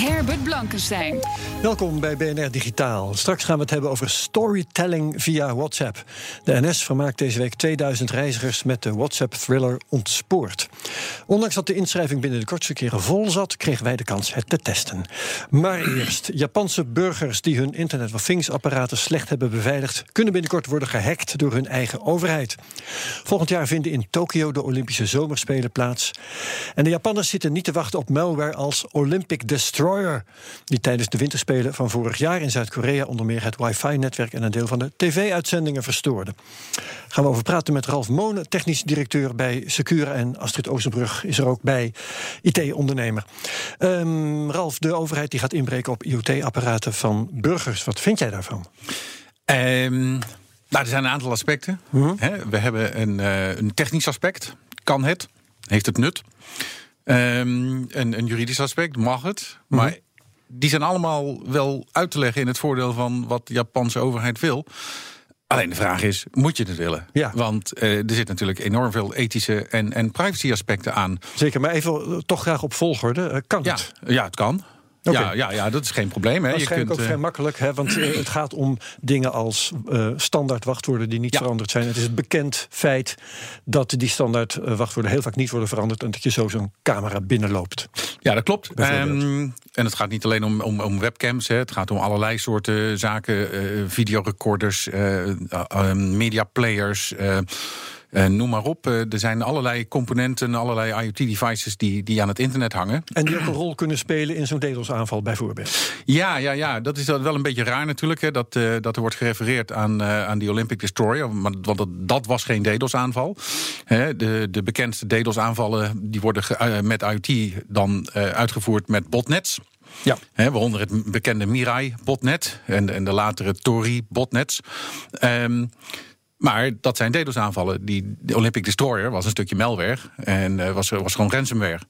Herbert Blankenstein. Welkom bij BNR Digitaal. Straks gaan we het hebben over storytelling via WhatsApp. De NS vermaakt deze week 2000 reizigers met de WhatsApp-thriller Ontspoord. Ondanks dat de inschrijving binnen de kortste keren vol zat, kregen wij de kans het te testen. Maar eerst, Japanse burgers die hun Internet of Things-apparaten slecht hebben beveiligd, kunnen binnenkort worden gehackt door hun eigen overheid. Volgend jaar vinden in Tokio de Olympische Zomerspelen plaats. En de Japanners zitten niet te wachten op malware als Olympic Destroyer, die tijdens de winterspelen van vorig jaar in Zuid-Korea onder meer het wifi-netwerk en een deel van de tv-uitzendingen verstoorde. Gaan we over praten met Ralf Monen, technisch directeur bij Secura en Astrid Oosterbrug is er ook bij, IT-ondernemer. Ehm, Ralf, de overheid die gaat inbreken op IoT-apparaten van burgers. Wat vind jij daarvan? Ehm, nou, er zijn een aantal aspecten. Hè. We hebben een, eh, een technisch aspect. Kan het? Heeft het nut? Ehm, een, een juridisch aspect. Mag het? Maar die zijn allemaal wel uit te leggen in het voordeel van wat de Japanse overheid wil. Alleen de vraag is, moet je het willen? Ja. Want eh, er zit natuurlijk enorm veel ethische en, en privacy aspecten aan. Zeker, maar even eh, toch graag op volgorde. Eh, kan Ja, het? ja het kan. Ja, ja, ja, dat is geen probleem. Hè. Je Waarschijnlijk kunt, ook eh, vrij makkelijk, hè, want eh, het gaat om dingen als eh, standaard wachtwoorden die niet Ja. veranderd zijn. Het is een bekend feit dat die standaard wachtwoorden heel vaak niet worden veranderd en dat je zo zo'n camera binnenloopt. Ja, dat klopt. Ehm, en het gaat niet alleen om, om, om webcams. Hè. Het gaat om allerlei soorten zaken. videorecorders, eh eh, eh, media players. Eh, noem maar op. Eh, er zijn allerlei componenten, allerlei IoT-devices die, die aan het internet hangen. En die ook een rol kunnen spelen in zo'n DDoS-aanval bijvoorbeeld. Ja, ja, ja, dat is wel een beetje raar natuurlijk. Hè, dat, eh, dat er wordt gerefereerd aan, aan die Olympic Destroyer. Maar, want dat, dat was geen DDoS-aanval. De, de bekendste DDoS-aanvallen die worden ge- met IoT dan uitgevoerd met botnets. Ja. Waaronder het bekende Mirai-botnet en, en de latere Tori-botnets. Ehm, maar dat zijn DDoS-aanvallen. Die de Olympic Destroyer was een stukje malware en eh, was, was gewoon ransomware.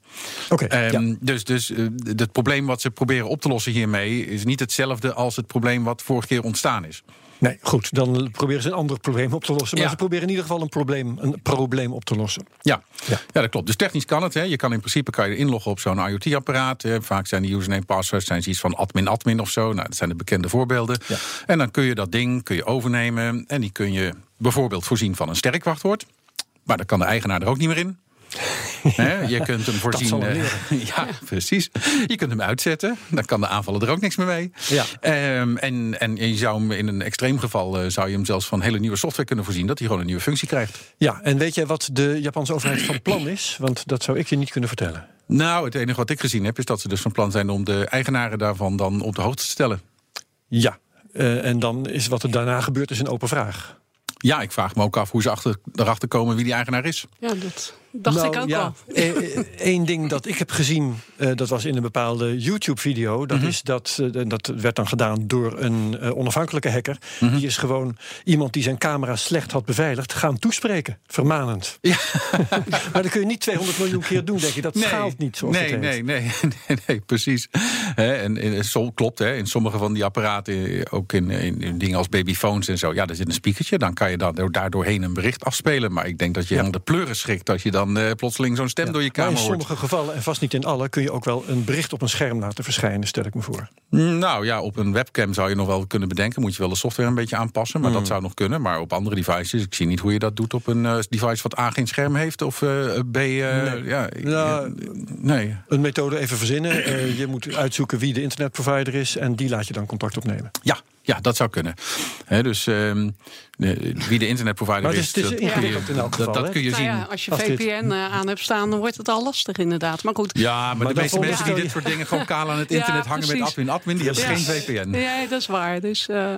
Oké, Ehm, ja. Dus, dus eh, het probleem wat ze proberen op te lossen hiermee is niet hetzelfde als het probleem wat vorige keer ontstaan is. Nee, goed, dan proberen ze een ander probleem op te lossen. Maar Ja. ze proberen in ieder geval een probleem, een probleem op te lossen. Ja. Ja. Ja. dat klopt. Dus technisch kan het. Hè. Je kan in principe kan je inloggen op zo'n IoT-apparaat. Vaak zijn de username passwords zijn ze iets van admin-admin of zo. Nou, dat zijn de bekende voorbeelden. Ja. En dan kun je dat ding kun je overnemen. En die kun je bijvoorbeeld voorzien van een sterk wachtwoord. Maar dan kan de eigenaar er ook niet meer in. Je kunt hem voorzien. eh, ja, precies. Je kunt hem uitzetten. Dan kan de aanvaller er ook niks meer mee. Ja. Ehm, en, en je zou hem in een extreem geval eh, zou je hem zelfs van hele nieuwe software kunnen voorzien. Dat hij gewoon een nieuwe functie krijgt. Ja, en weet jij wat de Japanse overheid van plan is? Want dat zou ik je niet kunnen vertellen. Nou, het enige wat ik gezien heb, is dat ze dus van plan zijn om de eigenaren daarvan dan op de hoogte te stellen. Ja, eh, en dan is wat er daarna gebeurt is een open vraag. Ja, ik vraag me ook af hoe ze achter, erachter komen wie die eigenaar is. Ja, dat dacht Nou, ik ook ja, al. Eén ding dat ik heb gezien, eh, dat was in een bepaalde YouTube-video. Dat, is dat, eh, dat werd dan gedaan door een eh, onafhankelijke hacker. Die is gewoon iemand die zijn camera slecht had beveiligd, gaan toespreken, vermanend. Ja. maar dat kun je niet 200 miljoen keer doen, denk je. Dat schaalt niet, zoals nee, het heet. nee, nee, nee, nee, precies. Hè, en, en zo klopt, hè, in sommige van die apparaten, ook in, in, in dingen als babyphones en zo, ja, daar zit een speakertje. Dan kan je dan daardoorheen een bericht afspelen. Maar ik denk dat je Ja. aan de pleuren schrikt als je dan eh, plotseling zo'n stem door je in kamer hoort. sommige gevallen, en vast niet in alle, kun je ook wel een bericht op een scherm laten verschijnen, stel ik me voor. Nou ja, op een webcam zou je nog wel kunnen bedenken. Moet je wel de software een beetje aanpassen. Maar dat zou nog kunnen. Maar op andere devices, ik zie niet hoe je dat doet op een eh, device wat A geen scherm heeft. Of eh, B. Nee. Ja, Nou, nee. Een methode even verzinnen. Je moet uitzoeken wie de internetprovider is en die laat je dan contact opnemen. Ja, Ja, dat zou kunnen. Hè, dus ehm, de- wie de internetprovider Maar het is, dat, ingewikkeld in elk dat, geval, dat hè? kun je Nou zien. ja, als je Als VPN eh, aan hebt staan, dan wordt het al lastig inderdaad. Maar goed. Ja, maar, Maar de meeste mensen die dit soort dingen gewoon kaal aan het Ja, internet hangen met admin admin, die hebben Ja. geen VPN. Ja, dat is waar. Dus, eh,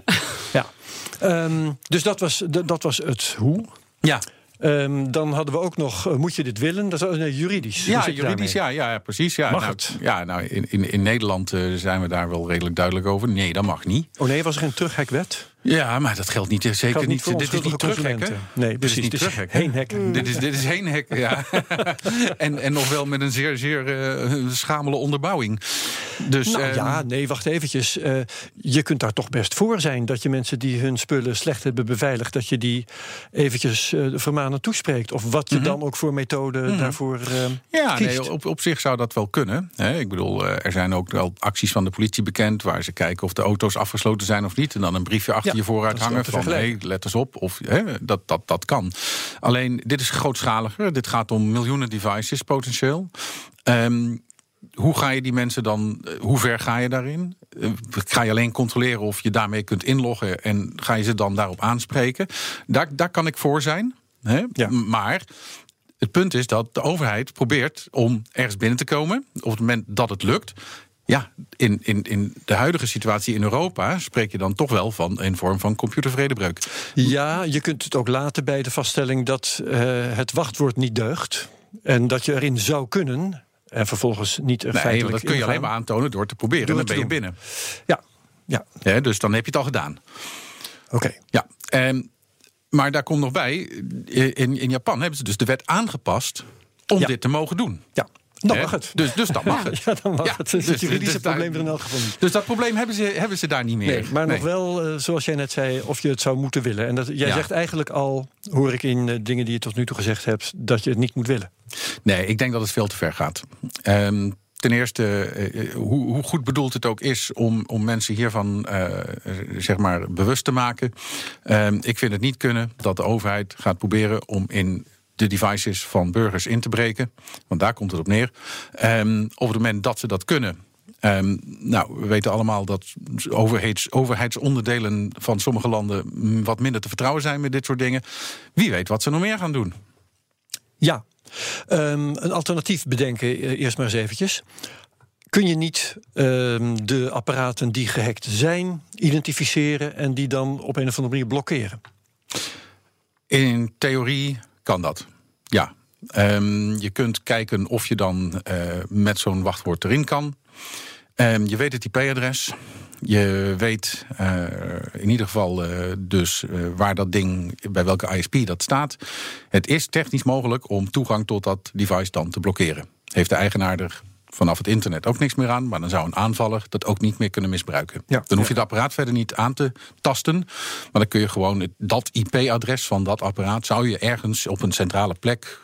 Ja. Ehm, dus dat was, dat was het hoe. Ja, Ehm, dan hadden we ook nog, eh, moet je dit willen? Dat is nee, juridisch. Ja juridisch, ja, ja, precies. Ja, Mag nou, het? Ja, nou, in, in, in Nederland eh, zijn we daar wel redelijk duidelijk over. Nee, dat mag niet. Oh nee, was er geen terughekwet? Ja, maar dat geldt niet. eh, Zeker Geldt niet niet. voor Dit is niet terughekken. Nee, dit is precies. niet Dit is terughekken. heenhekken. Dit is, dit is heenhek, ja. en, en nog wel met een zeer, zeer eh, schamele onderbouwing. Dus, Nou ja, nee, wacht eventjes. Eh, je kunt daar toch best voor zijn dat je mensen die hun spullen slecht hebben beveiligd, dat je die eventjes eh vermanen toespreekt. Of wat je dan ook voor methode daarvoor eh Mhm. Ja, kiest. nee, op, op zich zou dat wel kunnen. Hè. Ik bedoel, eh, er zijn ook wel acties van de politie bekend... waar ze kijken of de auto's afgesloten zijn of niet... en dan een briefje achter Je vooruit hangen van... hey, let eens op, of, hè, dat, dat, dat kan. Alleen, dit is grootschaliger. Dit gaat om miljoenen devices potentieel. Ehm, hoe ga je die mensen dan, eh, hoe ver ga je daarin? Eh, Ga je alleen controleren of je daarmee kunt inloggen... en ga je ze dan daarop aanspreken? Daar, daar kan ik voor zijn. Hè? Ja. Maar het punt is dat de overheid probeert om ergens binnen te komen. Op het moment dat het lukt. Ja, in, in, in de huidige situatie in Europa spreek je dan toch wel van een vorm van computervredebreuk. Ja, je kunt het ook laten bij de vaststelling dat eh, het wachtwoord niet deugt. En dat je erin zou kunnen. En vervolgens niet Nee, feitelijk dat kun je alleen maar aantonen door te proberen. Door en dan ben je doen. binnen. Ja, ja, Hè, dus dan heb je het al gedaan. oké. Ja, ehm, maar daar komt nog bij, in, in Japan hebben ze dus de wet aangepast om Ja. dit te mogen doen. Ja, dan mag het. Dus, dus dan mag het. Ja, dan mag het. Dus het juridische probleem er in elk geval niet. Dus dat probleem hebben ze, hebben ze daar niet meer. Nee, maar nog wel, eh, zoals jij net zei, of je het zou moeten willen. En dat, jij Ja. zegt eigenlijk al, hoor ik in eh, dingen die je tot nu toe gezegd hebt, dat je het niet moet willen. Nee, ik denk dat het veel te ver gaat. Ehm, ten eerste, eh, hoe, hoe goed bedoeld het ook is om, om mensen hiervan zeg maar bewust te maken. Ehm, ik vind het niet kunnen dat de overheid gaat proberen om in de devices van burgers in te breken. Want daar komt het op neer. Ehm, op het moment dat ze dat kunnen. ehm, nou, we weten allemaal dat overheids, overheidsonderdelen van sommige landen wat minder te vertrouwen zijn met dit soort dingen. Wie weet wat ze nog meer gaan doen. Ja, Ehm, een alternatief bedenken eh, eerst maar eens eventjes. Kun je niet de apparaten die gehackt zijn identificeren en die dan op een of andere manier blokkeren? In theorie kan dat. Ja. Ehm, je kunt kijken of je dan eh, met zo'n wachtwoord erin kan. Ehm, je weet het IP-adres. Je weet eh, in ieder geval eh, dus waar dat ding, bij welke ISP dat staat. Het is technisch mogelijk om toegang tot dat device dan te blokkeren. Heeft de eigenaar er vanaf het internet ook niks meer aan, maar dan zou een aanvaller dat ook niet meer kunnen misbruiken. Ja. Dan hoef je het apparaat verder niet aan te tasten, maar dan kun je gewoon het, dat IP-adres van dat apparaat zou je ergens op een centrale plek,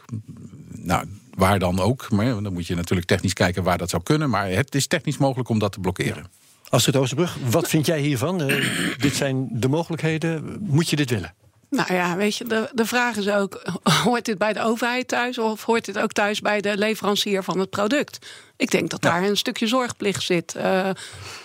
nou waar dan ook, maar dan moet je natuurlijk technisch kijken waar dat zou kunnen, maar het is technisch mogelijk om dat te blokkeren. Astrid Oosterbrug, wat vind jij hiervan? Eh, dit zijn de mogelijkheden. Moet je dit willen? Nou ja, weet je, de, de vraag is ook: hoort dit bij de overheid thuis of hoort dit ook thuis bij de leverancier van het product? Ik denk dat daar een stukje zorgplicht zit. Eh,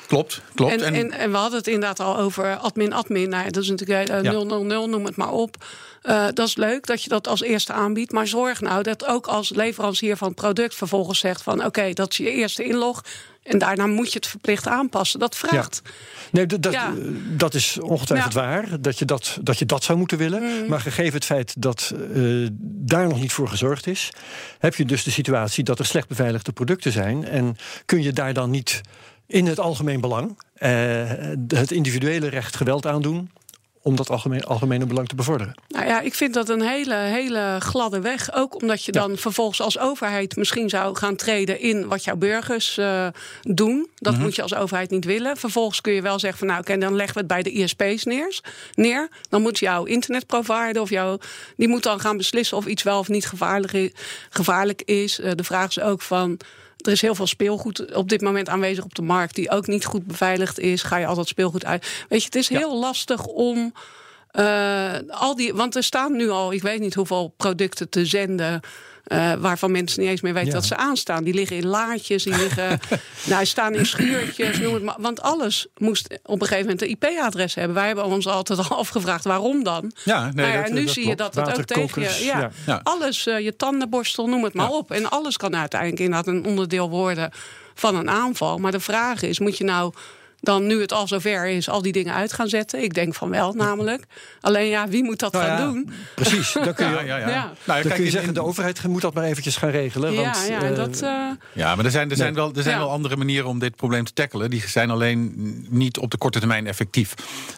Klopt, klopt. en, en, en we hadden het inderdaad al over admin-admin. Nou, dat is natuurlijk eh, Ja. 000, noem het maar op. Eh, dat is leuk dat je dat als eerste aanbiedt. Maar zorg nou dat ook als leverancier van het product vervolgens zegt van... oké, dat is je eerste inlog. En daarna moet je het verplicht aanpassen. Dat vraagt. Nee, dat, dat, Ja. dat is ongetwijfeld Ja. waar. Dat je dat, dat je dat zou moeten willen. Maar gegeven het feit dat eh, daar nog niet voor gezorgd is, heb je dus de situatie dat er slecht beveiligde producten zijn. En kun je daar dan niet in het algemeen belang eh, het individuele recht geweld aandoen om dat algemeen, algemene belang te bevorderen? Nou ja, ik vind dat een hele, hele gladde weg. Ook omdat je dan vervolgens als overheid misschien zou gaan treden in wat jouw burgers eh, doen. Dat moet je als overheid niet willen. Vervolgens kun je wel zeggen van nou, oké, dan leggen we het bij de ISP's neer. neer. Dan moet jouw internetprovider of jouw. die moet dan gaan beslissen of iets wel of niet gevaarlijk is. Gevaarlijk is. Eh, de vraag is ook van. Er is heel veel speelgoed op dit moment aanwezig op de markt die ook niet goed beveiligd is. Ga je al dat speelgoed uit? Weet je, het is heel lastig om eh, al die, want er staan nu al, ik weet niet hoeveel producten te zenden. eh, waarvan mensen niet eens meer weten Ja. dat ze aanstaan. Die liggen in laadjes, die liggen, nou, staan in schuurtjes, noem het maar. Want alles moest op een gegeven moment een IP-adres hebben. Wij hebben ons altijd al afgevraagd waarom dan. Ja, nee, Nou ja, dat- nu dat zie je dat het ook tegen je. Ja, ja. Ja. Alles, eh, je tandenborstel, noem het maar op. En alles kan uiteindelijk inderdaad een onderdeel worden van een aanval. Maar de vraag is: moet je nou dan, nu het al zover is, al die dingen uit gaan zetten? Ik denk van wel, namelijk. Alleen ja, wie moet dat Nou gaan ja, doen? Precies, dan kun je, Ja, ja, ja. Ja. Nou, ja, dan kijk, kun je in- zeggen, in- de overheid moet dat maar eventjes gaan regelen. Ja, want, ja, en eh, dat. eh, Ja, maar er zijn, er zijn, wel, er zijn Ja. wel andere manieren om dit probleem te tackelen. Die zijn alleen niet op de korte termijn effectief.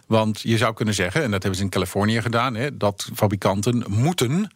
Want je zou kunnen zeggen, en dat hebben ze in Californië gedaan, hè, dat fabrikanten moeten.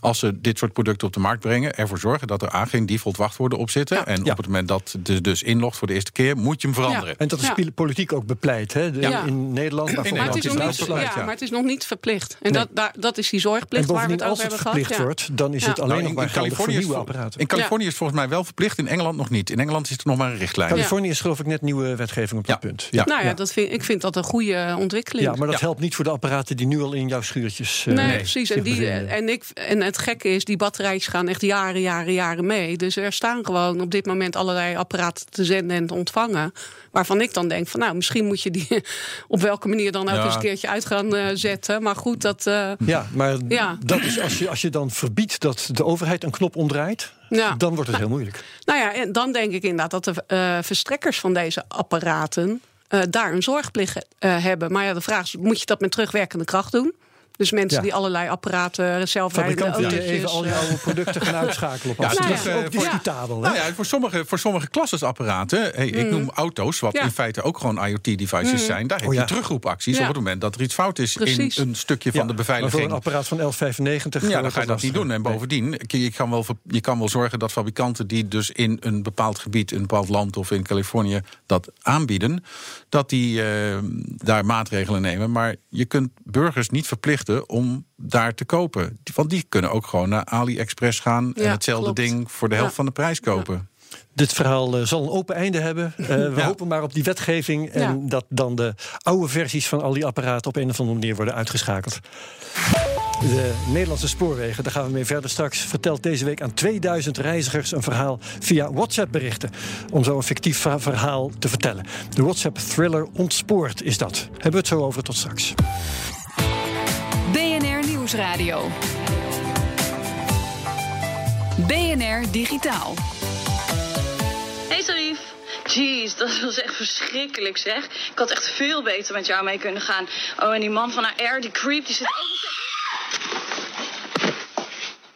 Als ze dit soort producten op de markt brengen, ervoor zorgen dat er A geen default wachtwoorden op zitten. Ja. En Ja. op het moment dat het dus inlogt voor de eerste keer, moet je hem veranderen. En dat is politiek ook bepleit, hè? De- Ja. In Nederland, maar In mij het is in nog niet, Duitsland. ja, ja. maar het is nog niet verplicht. En Nee. dat, daar, dat is die En zorgplicht waar we het als over het hebben gehad. verplicht ja. wordt, dan is Ja. het alleen Nou, nog maar voor is nieuwe apparaten. in Californië is het volgens mij wel verplicht, in Engeland nog niet. In Engeland is er nog maar een richtlijn. Californië is geloof ik net nieuwe wetgeving op dat punt. Ja. Nou ja, Dat vind, ik vind dat een goede ontwikkeling. Ja, maar dat helpt niet voor de apparaten die nu al in jouw schuurtjes eh, Nee, precies. En, die, en, ik, en het gekke is, die batterijtjes gaan echt jaren, jaren, jaren mee. Dus er staan gewoon op dit moment allerlei apparaten te zenden en te ontvangen. Waarvan ik dan denk van nou, misschien moet je die op welke manier dan ook Ja. eens een keertje uit gaan eh, zetten. Maar goed, dat. eh, Ja, maar Ja. dat is als je, als je dan verbiedt dat de overheid een knop omdraait, Ja. dan wordt het heel moeilijk. Nou ja, en dan denk ik inderdaad dat de eh, verstrekkers van deze apparaten eh, daar een zorgplicht eh, hebben. Maar ja, de vraag is, moet je dat met terugwerkende kracht doen? Dus mensen Ja. die allerlei apparaten, zelfrijdende Fabrikanten die autootjes... even al die eh, oude producten gaan uitschakelen op Ja, nou Dat ja. is ook discutabel. Nou ja, voor sommige, voor sommige klassesapparaten, hey, ik noem auto's, wat Mm. Ja. in feite ook gewoon IoT-devices zijn, daar heb Oh ja. je terugroepacties Ja. op het moment dat er iets fout is Precies. in een stukje van de Maar voor beveiliging. een apparaat van 1195 Ja, dan wordt ga je dat niet doen. En Nee. bovendien, je kan, wel, je kan wel zorgen dat fabrikanten die dus in een bepaald gebied, een bepaald land of in Californië dat aanbieden, dat die eh, daar maatregelen nemen. Maar je kunt burgers niet verplichten om daar te kopen. Want die kunnen ook gewoon naar AliExpress gaan en Ja, hetzelfde klopt. ding voor de helft Ja. van de prijs kopen. Dit verhaal eh, zal een open einde hebben. Eh, we Ja. hopen maar op die wetgeving en Ja. dat dan de oude versies van al die apparaten op een of andere manier worden uitgeschakeld. De Nederlandse spoorwegen, daar gaan we mee verder straks, vertelt deze week aan 2000 reizigers een verhaal via WhatsApp-berichten. Om zo een fictief verhaal te vertellen. De WhatsApp-thriller Ontspoord is dat. Hebben we het zo over tot straks. BNR Nieuwsradio. BNR Digitaal. Hey Sarif. Jeez, dat was echt verschrikkelijk zeg. Ik had echt veel beter met jou mee kunnen gaan. Oh, en die man van HR, die creep, die zit ook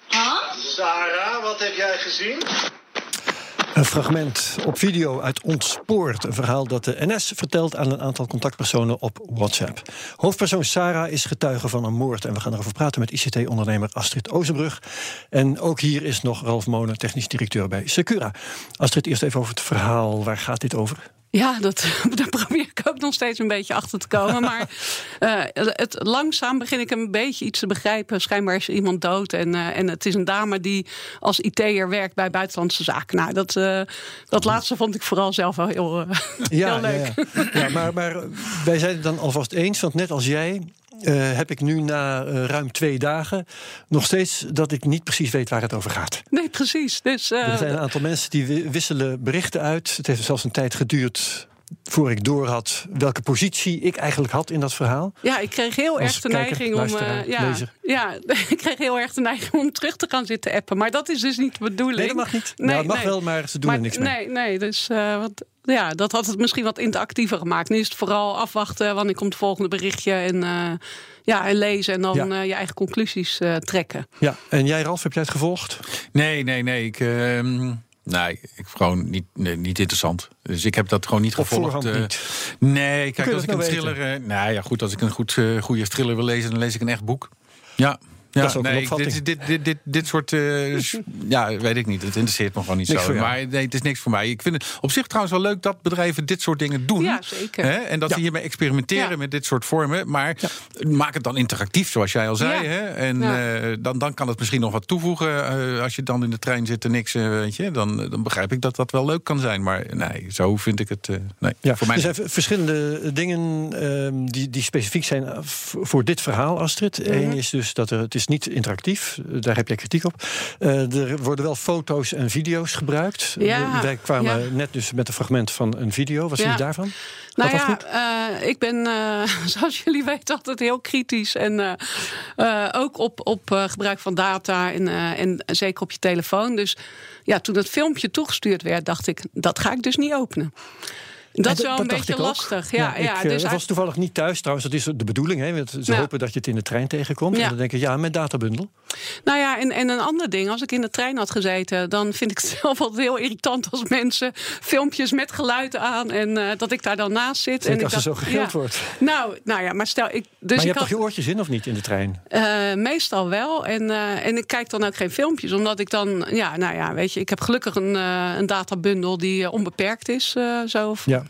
Hans? Sarah, wat heb jij gezien? Een fragment op video uit Ontspoord. Een verhaal dat de NS vertelt aan een aantal contactpersonen op WhatsApp. Hoofdpersoon Sarah is getuige van een moord. En we gaan erover praten met ICT-ondernemer Astrid Ozenbrug. En ook hier is nog Ralf Monen, technisch directeur bij Secura. Astrid, eerst even over het verhaal. Waar gaat dit over? Ja, dat, daar probeer ik ook nog steeds een beetje achter te komen. Maar eh, het, langzaam begin ik een beetje iets te begrijpen. Schijnbaar is iemand dood. En, eh, en het is een dame die als IT'er werkt bij Buitenlandse Zaken. Nou, dat, eh, dat laatste vond ik vooral zelf wel heel, heel leuk. Ja, ja. ja maar, maar wij zijn het dan alvast eens. Want net als jij eh, heb ik nu na eh, ruim twee dagen nog steeds dat ik niet precies weet waar het over gaat. Nee, precies. Dus, eh, er zijn een aantal mensen die wi- wisselen berichten uit. Het heeft zelfs een tijd geduurd voor ik door had welke positie ik eigenlijk had in dat verhaal. Ja, ik kreeg heel Als erg de kijker, neiging om. ja, lezer. ja, ik kreeg heel erg de neiging om terug te gaan zitten appen. Maar dat is dus niet de bedoeling. Nee, dat mag niet. Nou, het mag wel, maar ze doen er niks mee. Nee, nee, dus wat, ja, dat had het misschien wat interactiever gemaakt. Nu is het vooral afwachten wanneer komt het volgende berichtje en, eh, ja, en lezen en dan Ja. eh, je eigen conclusies eh, trekken. Ja, en jij Ralf, heb jij het gevolgd? Nee, nee, nee. Ik, ehm, nee, ik gewoon niet, nee, niet interessant. Dus ik heb dat gewoon niet gevolgd. niet? Nee, kijk, als ik dat een nou thriller. eh, nou ja, goed, als ik een goed, eh, goede thriller wil lezen, dan lees ik een echt boek. Ja. Ja, Dat is ook een nee, opvatting. dit, dit, dit, dit, dit soort. eh, ja, weet ik niet. Het interesseert me gewoon niet Niks zo. Maar nee, het is niks voor mij. Ik vind het op zich trouwens wel leuk dat bedrijven dit soort dingen doen. Ja, zeker. Hè? En dat Ja. ze hiermee experimenteren Ja. met dit soort vormen. Maar maak het dan interactief, zoals jij al zei. Ja. Hè? En Ja. eh, dan, dan kan het misschien nog wat toevoegen. eh, als je dan in de trein zit en niks, weet je. Dan, dan begrijp ik dat dat wel leuk kan zijn. Maar nee, zo vind ik het. eh, nee, Ja, voor mij er zijn v- verschillende dingen ehm, die, die specifiek zijn voor dit verhaal, Astrid. Mhm. Eén is dus dat er, het is is niet interactief. Daar heb je kritiek op. er worden wel foto's en video's gebruikt. Ja, Wij kwamen net dus met een fragment van een video. Wat zie je daarvan? Nou ja, uh, ik ben, uh, zoals jullie weten, altijd heel kritisch. En ook op, op gebruik van data en, en zeker op je telefoon. Dus ja, toen het filmpje toegestuurd werd, dacht ik, dat ga ik dus niet openen. Dat is wel een beetje lastig. Ja, ja, ik, dus dat was toevallig niet thuis trouwens. Dat is de bedoeling. Hè? Ze hopen dat je het in de trein tegenkomt. En dan denk ik, ja, met databundel. Nou ja, en, en een ander ding. Als ik in de trein had gezeten, dan vind ik het zelf altijd heel irritant als mensen filmpjes met geluid aan en uh, dat ik daar dan naast zit. Zeker en als ik er zo gegild wordt. Nou, nou ja, maar stel ik. Dus maar je ik hebt had, toch je oortjes in of niet in de trein? Uh, meestal wel. En, uh, en ik kijk dan ook geen filmpjes, omdat ik dan, ja, nou ja, weet je, ik heb gelukkig een, een databundel die onbeperkt is. zo. Ja.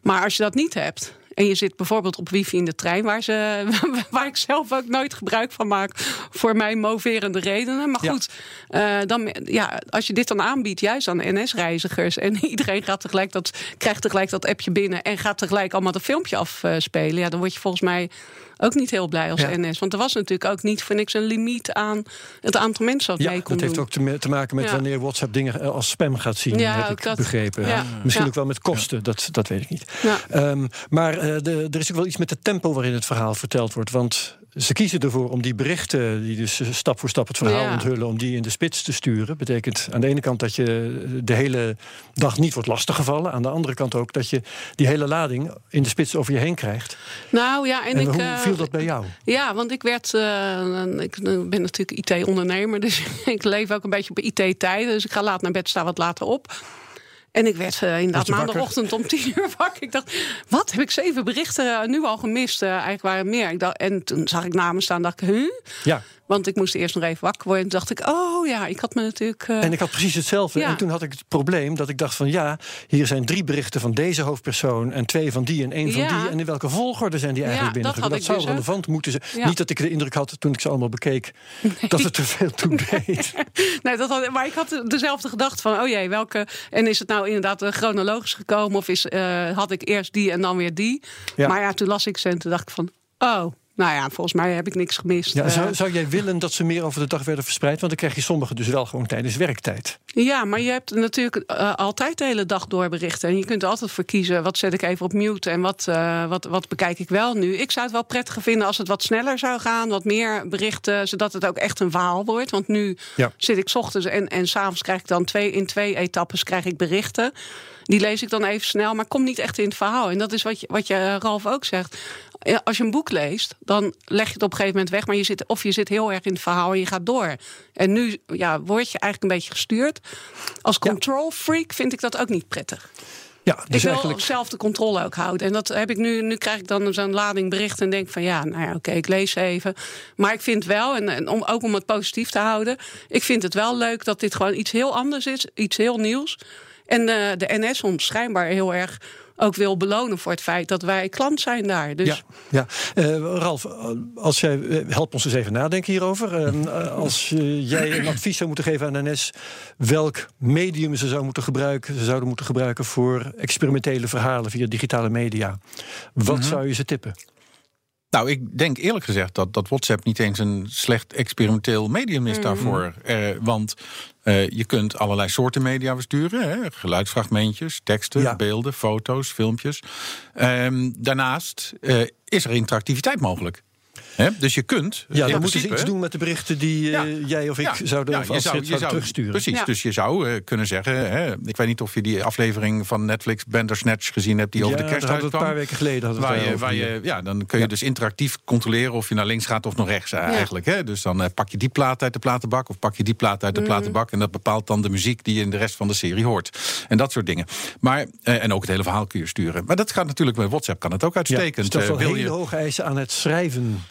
Maar als je dat niet hebt, en je zit bijvoorbeeld op wifi in de trein, waar, ze, waar ik zelf ook nooit gebruik van maak voor mij moverende redenen. Maar goed, ja. Uh, dan, ja, als je dit dan aanbiedt, juist aan NS-reizigers, en iedereen gaat tegelijk dat, krijgt tegelijk dat appje binnen en gaat tegelijk allemaal dat filmpje afspelen, ja, dan word je volgens mij ook niet heel blij als ja. NS. Want er was natuurlijk ook niet voor niks een limiet aan het aantal mensen dat ja, mee kon dat heeft ook te, te maken met Ja. wanneer WhatsApp dingen als spam gaat zien, Ja, heb ik dat. begrepen. Ja. Misschien Ja. ook wel met kosten, dat, dat weet ik niet. Ja. Ehm, maar eh, de, er is ook wel iets met het tempo waarin het verhaal verteld wordt. Want ze kiezen ervoor om die berichten, die dus eh, stap voor stap het verhaal Ja. onthullen, om die in de spits te sturen. Betekent aan de ene kant dat je de hele dag niet wordt lastiggevallen. Aan de andere kant ook dat je die hele lading in de spits over je heen krijgt. Nou ja, en, En, ik. hoe eh, viel dat bij jou? Ja, want ik werd. eh, ik ben natuurlijk IT-ondernemer, dus ik leef ook een beetje op IT-tijden. Dus ik ga laat naar bed, sta wat later op. En ik werd eh, inderdaad maandagochtend om tien uur wakker. Ik dacht, wat heb ik zeven berichten eh, nu al gemist? Eh, eigenlijk waren er meer. Ik dacht, en toen zag ik namen staan, dacht ik, huh? Ja. Want ik moest eerst nog even wakker worden. En toen dacht ik, oh ja, ik had me natuurlijk. eh, En ik had precies hetzelfde. Ja. En toen had ik het probleem dat ik dacht van ja, hier zijn drie berichten van deze hoofdpersoon en twee van die en één van Ja. die. En in welke volgorde zijn die eigenlijk Ja, dat binnengekomen? Dat, zou dus ook. relevant moeten zijn. Ja. Niet dat ik de indruk had toen ik ze allemaal bekeek dat het te veel toe deed. Nee, dat had, maar ik had dezelfde gedachte van, oh jee, welke... En is het nou inderdaad eh, chronologisch gekomen... of is, eh, had ik eerst die en dan weer die? Maar ja, toen las ik ze en toen dacht ik van... oh, nou ja, volgens mij heb ik niks gemist. Ja, Eh, zou, zou jij willen dat ze meer over de dag werden verspreid? Want dan krijg je sommige dus wel gewoon tijdens werktijd. Ja, maar je hebt natuurlijk eh, altijd de hele dag door berichten. En je kunt altijd voor kiezen. Wat zet ik even op mute en wat, eh, wat, wat bekijk ik wel nu? Ik zou het wel prettiger vinden als het wat sneller zou gaan. Wat meer berichten, zodat het ook echt een verhaal wordt. Want nu Ja. zit ik 's ochtends en, en s'avonds krijg ik dan twee, in twee etappes krijg ik berichten. Die lees ik dan even snel, maar kom niet echt in het verhaal. En dat is wat je, wat je eh, Ralf ook zegt. Als je een boek leest, dan leg je het op een gegeven moment weg. Maar je zit, of je zit heel erg in het verhaal en je gaat door. En nu ja, word je eigenlijk een beetje gestuurd. Als control freak vind ik dat ook niet prettig. Ja, ik dus wil eigenlijk. zelf de controle ook houden. En dat heb ik nu. Nu krijg ik dan zo'n lading berichten en denk van ja, nou ja, oké, ik lees even. Maar ik vind wel, en, en om, ook om het positief te houden, ik vind het wel leuk dat dit gewoon iets heel anders is, iets heel nieuws. En eh, de NS ons schijnbaar heel erg ook wil belonen voor het feit dat wij klant zijn daar. Dus Ja, ja. Eh, Ralf, als jij, eh, help ons eens even nadenken hierover. Als jij een advies zou moeten geven aan NS, welk medium ze zou moeten gebruiken, ze zouden moeten gebruiken voor experimentele verhalen via digitale media, wat Mhm. zou je ze tippen? Nou, ik denk eerlijk gezegd dat, dat WhatsApp niet eens een slecht experimenteel medium is Mhm. daarvoor. Eh, want eh, je kunt allerlei soorten media versturen: hè? geluidsfragmentjes, teksten, Ja. beelden, foto's, filmpjes. Ehm, daarnaast eh, is er interactiviteit mogelijk. Hè? Dus je kunt. Ja, in dan moeten ze principe- iets doen met de berichten die eh, jij of ik zouden, ja, of je als zou, je zou terugsturen. Precies, Ja. dus je zou eh, kunnen zeggen... Hè, ik weet niet of je die aflevering van Netflix Bandersnatch gezien hebt... die over Ja, de kerst het een paar weken geleden. Hadden Waar je, waar je, ja, dan kun je dus interactief controleren of je naar links gaat of naar rechts eh, eigenlijk. Hè? Dus dan eh, pak je die plaat uit de platenbak of pak je die plaat uit de Mhm. platenbak. En dat bepaalt dan de muziek die je in de rest van de serie hoort. En dat soort dingen. Maar, eh, en ook het hele verhaal kun je sturen. Maar dat gaat natuurlijk met WhatsApp kan het ook Ja, uitstekend. Eh, wel wil hele je, hoge eisen aan het schrijven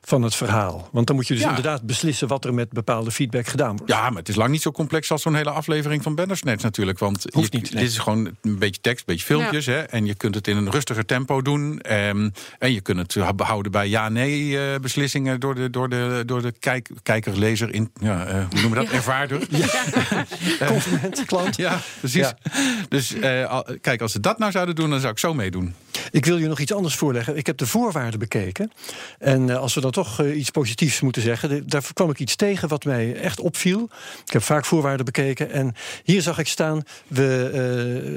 van het verhaal. Want dan moet je dus Ja. inderdaad beslissen wat er met bepaalde feedback gedaan wordt. Ja, maar het is lang niet zo complex als zo'n hele aflevering van Bandersnatch natuurlijk. Want Hoeft je- niet, nee. dit is gewoon een beetje tekst, een beetje filmpjes. Hè, en je kunt het in een rustiger tempo doen. Ehm, en je kunt het behouden bij ja-nee eh, beslissingen door de, door de, door de kijk, kijker, lezer, in, ja, eh, hoe noemen we dat? Ervaarder. Consument, klant. Ja, precies. Dus eh, kijk, als ze dat nou zouden doen, dan zou ik zo meedoen. Ik wil je nog iets anders voorleggen. Ik heb de voorwaarden bekeken. En uh, als we dan toch uh, iets positiefs moeten zeggen, daar kwam ik iets tegen wat mij echt opviel. Ik heb vaak voorwaarden bekeken. En hier zag ik staan: we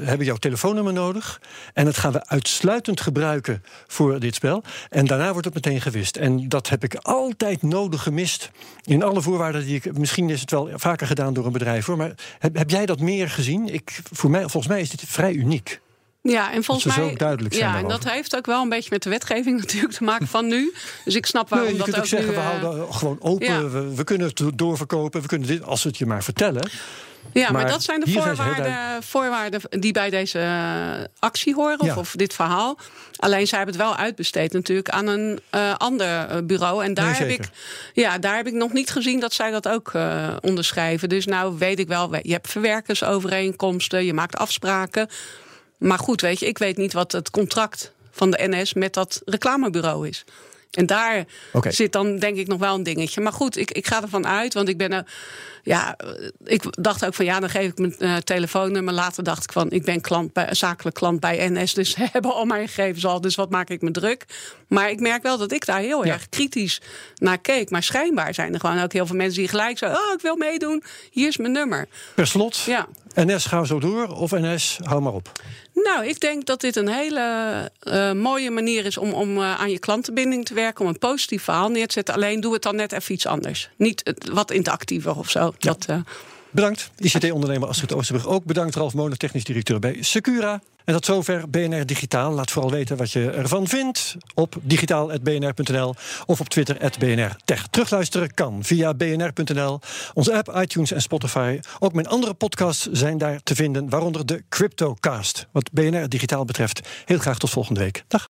uh, hebben jouw telefoonnummer nodig. En dat gaan we uitsluitend gebruiken voor dit spel. En daarna wordt het meteen gewist. En dat heb ik altijd nodig gemist. In alle voorwaarden die ik. Misschien is het wel vaker gedaan door een bedrijf hoor. Maar heb, heb jij dat meer gezien? Ik, voor mij, volgens mij is dit vrij uniek. Ja, en volgens mij. Duidelijk zijn ja, en dat heeft ook wel een beetje met de wetgeving natuurlijk te maken van nu. Dus ik snap waarom nee, je dat kunt ook, zeggen, nu, we houden gewoon open. Ja. We, we, kunnen het doorverkopen. We kunnen dit, als we het je maar vertellen. Ja, maar, maar dat zijn de voorwaarden, voorwaarden die bij deze uh, actie horen, of, ja. of, dit verhaal. Alleen zij hebben het wel uitbesteed natuurlijk aan een uh, ander bureau. En daar, nee, heb ik, ja, daar heb ik nog niet gezien dat zij dat ook uh, onderschrijven. Dus nou weet ik wel, je hebt verwerkersovereenkomsten, je maakt afspraken. Maar goed, weet je, ik weet niet wat het contract van de NS met dat reclamebureau is. En daar okay. zit dan denk ik nog wel een dingetje. Maar goed, ik, ik ga ervan uit, want ik ben er. Ja, ik dacht ook van ja, dan geef ik mijn uh, telefoonnummer. Later dacht ik van ik ben klant bij, zakelijk klant bij NS. Dus ze hebben al mijn gegevens al. Dus wat maak ik me druk? Maar ik merk wel dat ik daar heel ja. erg kritisch naar keek. Maar schijnbaar zijn er gewoon ook heel veel mensen die gelijk zo. Oh, ik wil meedoen. Hier is mijn nummer. Per slot. Ja. NS, ga zo door. Of NS, hou maar op. Nou, ik denk dat dit een hele uh, mooie manier is om, om uh, aan je klantenbinding te werken. Om een positief verhaal neer te zetten. Alleen doe het dan net even iets anders. Niet wat interactiever of zo. Ja. Dat, Bedankt, ICT-ondernemer Astrid Oosterbrug. Ook bedankt Ralf Molen, technisch directeur bij Secura. En tot zover BNR Digitaal. Laat vooral weten wat je ervan vindt op digitaal.bnr.nl of op Twitter BNR Tech. Terugluisteren kan via bnr.nl, onze app, iTunes en Spotify. Ook mijn andere podcasts zijn daar te vinden, waaronder de Cryptocast. Wat BNR Digitaal betreft, heel graag tot volgende week. Dag.